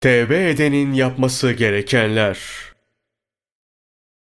Tevbe edenin yapması gerekenler.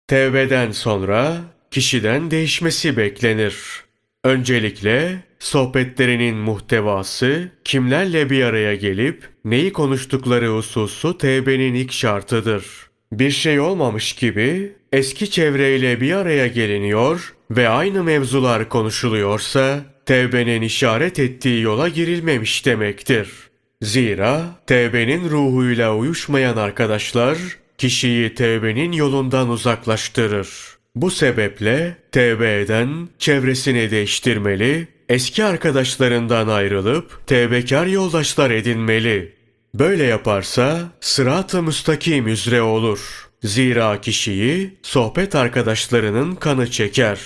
Tevbeden sonra kişiden değişmesi beklenir. Öncelikle sohbetlerinin muhtevası, kimlerle bir araya gelip neyi konuştukları hususu tevbenin ilk şartıdır. Bir şey olmamış gibi eski çevreyle bir araya geliniyor ve aynı mevzular konuşuluyorsa tevbenin işaret ettiği yola girilmemiş demektir. Zira tevbenin ruhuyla uyuşmayan arkadaşlar kişiyi tevbenin yolundan uzaklaştırır. Bu sebeple tevbe eden çevresini değiştirmeli, eski arkadaşlarından ayrılıp tevbekar yoldaşlar edinmeli. Böyle yaparsa sırat-ı müstakim üzere olur. Zira kişiyi sohbet arkadaşlarının kanı çeker.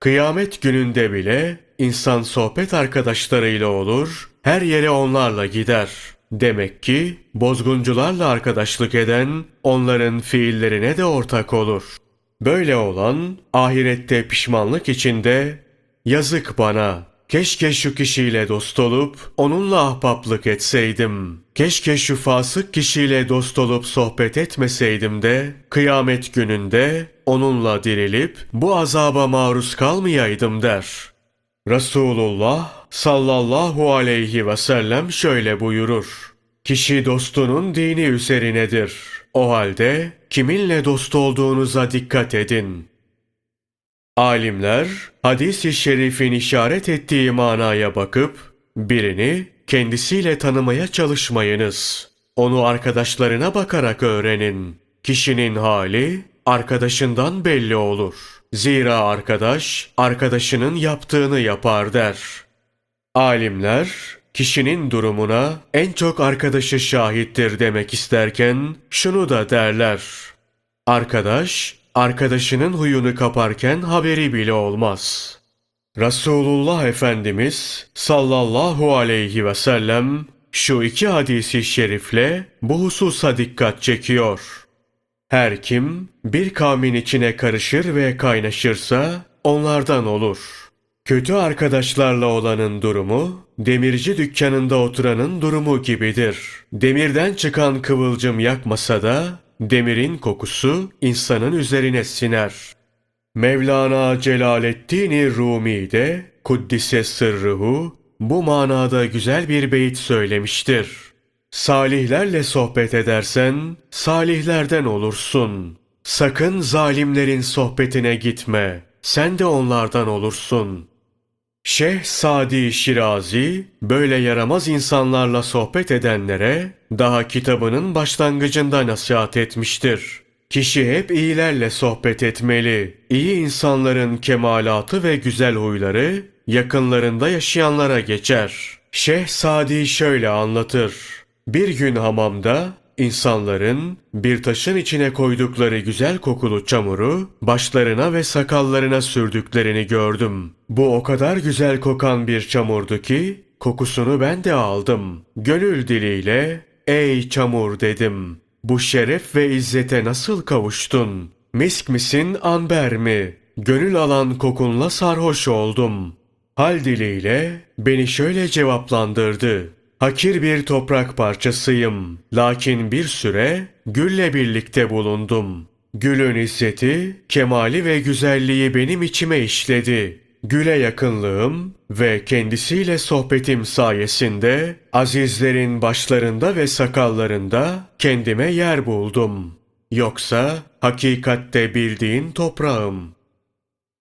Kıyamet gününde bile insan sohbet arkadaşlarıyla olur, her yere onlarla gider. Demek ki bozguncularla arkadaşlık eden onların fiillerine de ortak olur. Böyle olan ahirette pişmanlık içinde yazık bana Keşke şu kişiyle dost olup onunla ahbaplık etseydim. Keşke şu fasık kişiyle dost olup sohbet etmeseydim de kıyamet gününde onunla dirilip bu azaba maruz kalmayaydım der. Resulullah sallallahu aleyhi ve sellem şöyle buyurur. Kişi dostunun dini üzerinedir. O halde kiminle dost olduğunuza dikkat edin. Alimler hadis-i şerifin işaret ettiği manaya bakıp birini kendisiyle tanımaya çalışmayınız. Onu arkadaşlarına bakarak öğrenin. Kişinin hali arkadaşından belli olur. Zira arkadaş arkadaşının yaptığını yapar der. Alimler kişinin durumuna en çok arkadaşı şahittir demek isterken şunu da derler. Arkadaş arkadaşının huyunu kaparken haberi bile olmaz. Resulullah Efendimiz sallallahu aleyhi ve sellem şu iki hadisi şerifle bu hususa dikkat çekiyor. Her kim bir kavmin içine karışır ve kaynaşırsa onlardan olur. Kötü arkadaşlarla olanın durumu, demirci dükkanında oturanın durumu gibidir. Demirden çıkan kıvılcım yakmasa da Demirin kokusu insanın üzerine siner. Mevlana Celaleddin Rumi de Kuddise Sırrıhu bu manada güzel bir beyit söylemiştir. Salihlerle sohbet edersen salihlerden olursun. Sakın zalimlerin sohbetine gitme. Sen de onlardan olursun.'' Şeyh Sadi Şirazi böyle yaramaz insanlarla sohbet edenlere daha kitabının başlangıcında nasihat etmiştir. Kişi hep iyilerle sohbet etmeli. İyi insanların kemalatı ve güzel huyları yakınlarında yaşayanlara geçer. Şeyh Sadi şöyle anlatır. Bir gün hamamda İnsanların bir taşın içine koydukları güzel kokulu çamuru başlarına ve sakallarına sürdüklerini gördüm. Bu o kadar güzel kokan bir çamurdu ki kokusunu ben de aldım. Gönül diliyle ey çamur dedim. Bu şeref ve izzete nasıl kavuştun? Misk misin anber mi? Gönül alan kokunla sarhoş oldum. Hal diliyle beni şöyle cevaplandırdı. Hakir bir toprak parçasıyım. Lakin bir süre gülle birlikte bulundum. Gülün izzeti, kemali ve güzelliği benim içime işledi. Güle yakınlığım ve kendisiyle sohbetim sayesinde azizlerin başlarında ve sakallarında kendime yer buldum. Yoksa hakikatte bildiğin toprağım.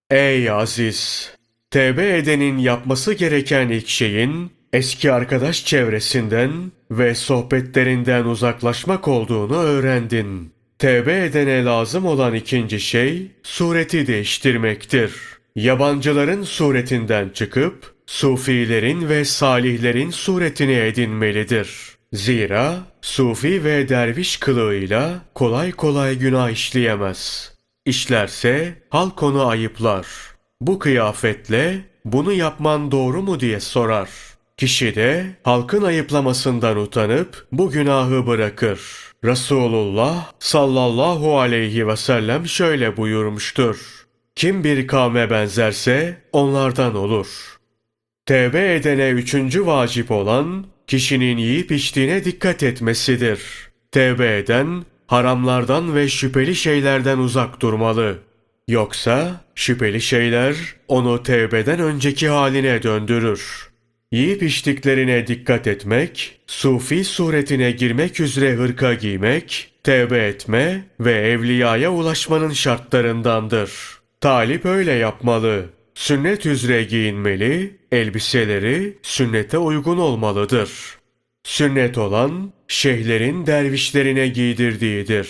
Ey aziz! Tevbe edenin yapması gereken ilk şeyin eski arkadaş çevresinden ve sohbetlerinden uzaklaşmak olduğunu öğrendin. Tevbe edene lazım olan ikinci şey sureti değiştirmektir. Yabancıların suretinden çıkıp sufilerin ve salihlerin suretini edinmelidir. Zira sufi ve derviş kılığıyla kolay kolay günah işleyemez. İşlerse halk onu ayıplar. Bu kıyafetle bunu yapman doğru mu diye sorar. Kişi de halkın ayıplamasından utanıp bu günahı bırakır. Resulullah sallallahu aleyhi ve sellem şöyle buyurmuştur. Kim bir kavme benzerse onlardan olur. Tevbe edene üçüncü vacip olan kişinin yiyip içtiğine dikkat etmesidir. Tevbe eden, haramlardan ve şüpheli şeylerden uzak durmalı. Yoksa şüpheli şeyler onu tevbeden önceki haline döndürür. Yiyip içtiklerine dikkat etmek, sufi suretine girmek üzere hırka giymek, tevbe etme ve evliyaya ulaşmanın şartlarındandır. Talip öyle yapmalı. Sünnet üzere giyinmeli, elbiseleri sünnete uygun olmalıdır. Sünnet olan şeyhlerin dervişlerine giydirdiğidir.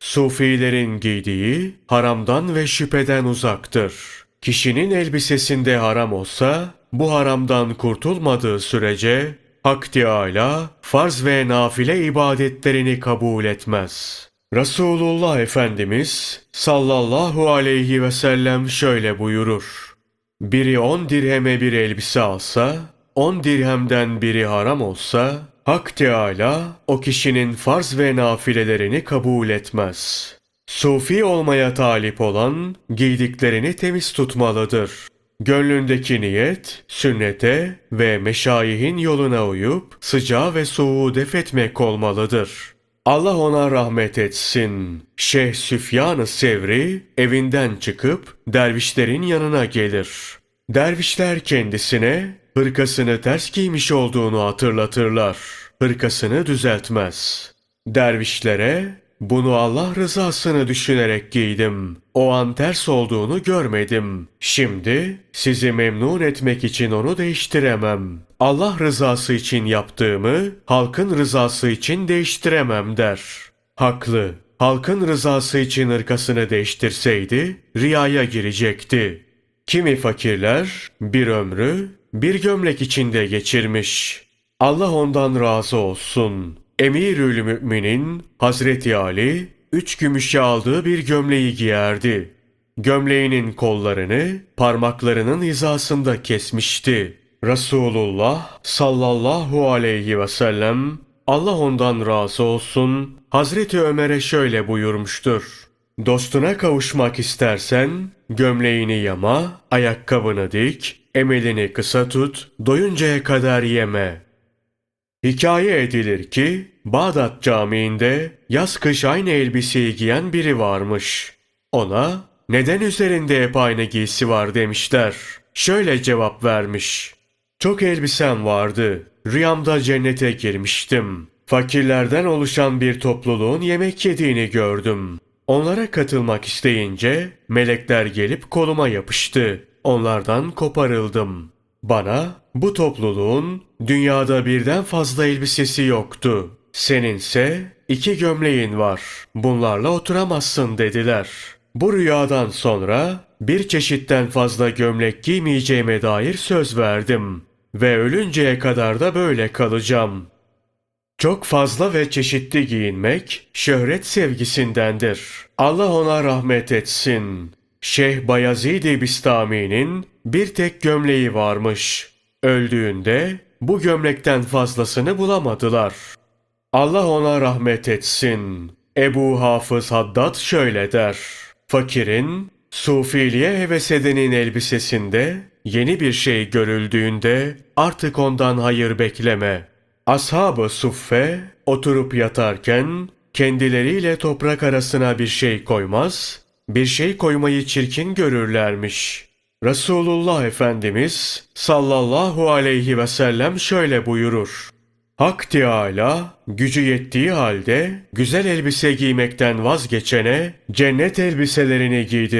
Sufilerin giydiği haramdan ve şüpheden uzaktır. Kişinin elbisesinde haram olsa bu haramdan kurtulmadığı sürece Hak Teâlâ farz ve nafile ibadetlerini kabul etmez. Resulullah Efendimiz sallallahu aleyhi ve sellem şöyle buyurur. Biri on dirheme bir elbise alsa, on dirhemden biri haram olsa, Hak Teâlâ o kişinin farz ve nafilelerini kabul etmez. Sufi olmaya talip olan giydiklerini temiz tutmalıdır. Gönlündeki niyet, sünnete ve meşayihin yoluna uyup sıcağı ve soğuğu def etmek olmalıdır. Allah ona rahmet etsin. Şeyh Süfyan-ı Sevri evinden çıkıp dervişlerin yanına gelir. Dervişler kendisine hırkasını ters giymiş olduğunu hatırlatırlar. Hırkasını düzeltmez. Dervişlere bunu Allah rızasını düşünerek giydim. O an ters olduğunu görmedim. Şimdi sizi memnun etmek için onu değiştiremem. Allah rızası için yaptığımı halkın rızası için değiştiremem der. Haklı. Halkın rızası için ırkasını değiştirseydi riyaya girecekti. Kimi fakirler bir ömrü bir gömlek içinde geçirmiş. Allah ondan razı olsun. Emirül Müminin Hazreti Ali üç gümüşe aldığı bir gömleği giyerdi. Gömleğinin kollarını parmaklarının hizasında kesmişti. Resulullah sallallahu aleyhi ve sellem Allah ondan razı olsun Hazreti Ömer'e şöyle buyurmuştur. Dostuna kavuşmak istersen gömleğini yama, ayakkabını dik, emelini kısa tut, doyuncaya kadar yeme.'' Hikaye edilir ki Bağdat Camii'nde yaz kış aynı elbiseyi giyen biri varmış. Ona neden üzerinde hep aynı giysi var demişler. Şöyle cevap vermiş. Çok elbisem vardı. Rüyamda cennete girmiştim. Fakirlerden oluşan bir topluluğun yemek yediğini gördüm. Onlara katılmak isteyince melekler gelip koluma yapıştı. Onlardan koparıldım. Bana bu topluluğun dünyada birden fazla elbisesi yoktu. Seninse iki gömleğin var. Bunlarla oturamazsın dediler. Bu rüyadan sonra bir çeşitten fazla gömlek giymeyeceğime dair söz verdim. Ve ölünceye kadar da böyle kalacağım. Çok fazla ve çeşitli giyinmek şöhret sevgisindendir. Allah ona rahmet etsin. Şeyh Bayezid-i Bistami'nin bir tek gömleği varmış. Öldüğünde bu gömlekten fazlasını bulamadılar. Allah ona rahmet etsin. Ebu Hafız Haddad şöyle der. Fakirin, sufiliğe heves edenin elbisesinde yeni bir şey görüldüğünde artık ondan hayır bekleme. Ashab-ı suffe oturup yatarken kendileriyle toprak arasına bir şey koymaz, bir şey koymayı çirkin görürlermiş. Resulullah Efendimiz sallallahu aleyhi ve sellem şöyle buyurur. Hak Teâlâ gücü yettiği halde güzel elbise giymekten vazgeçene cennet elbiselerini giydir.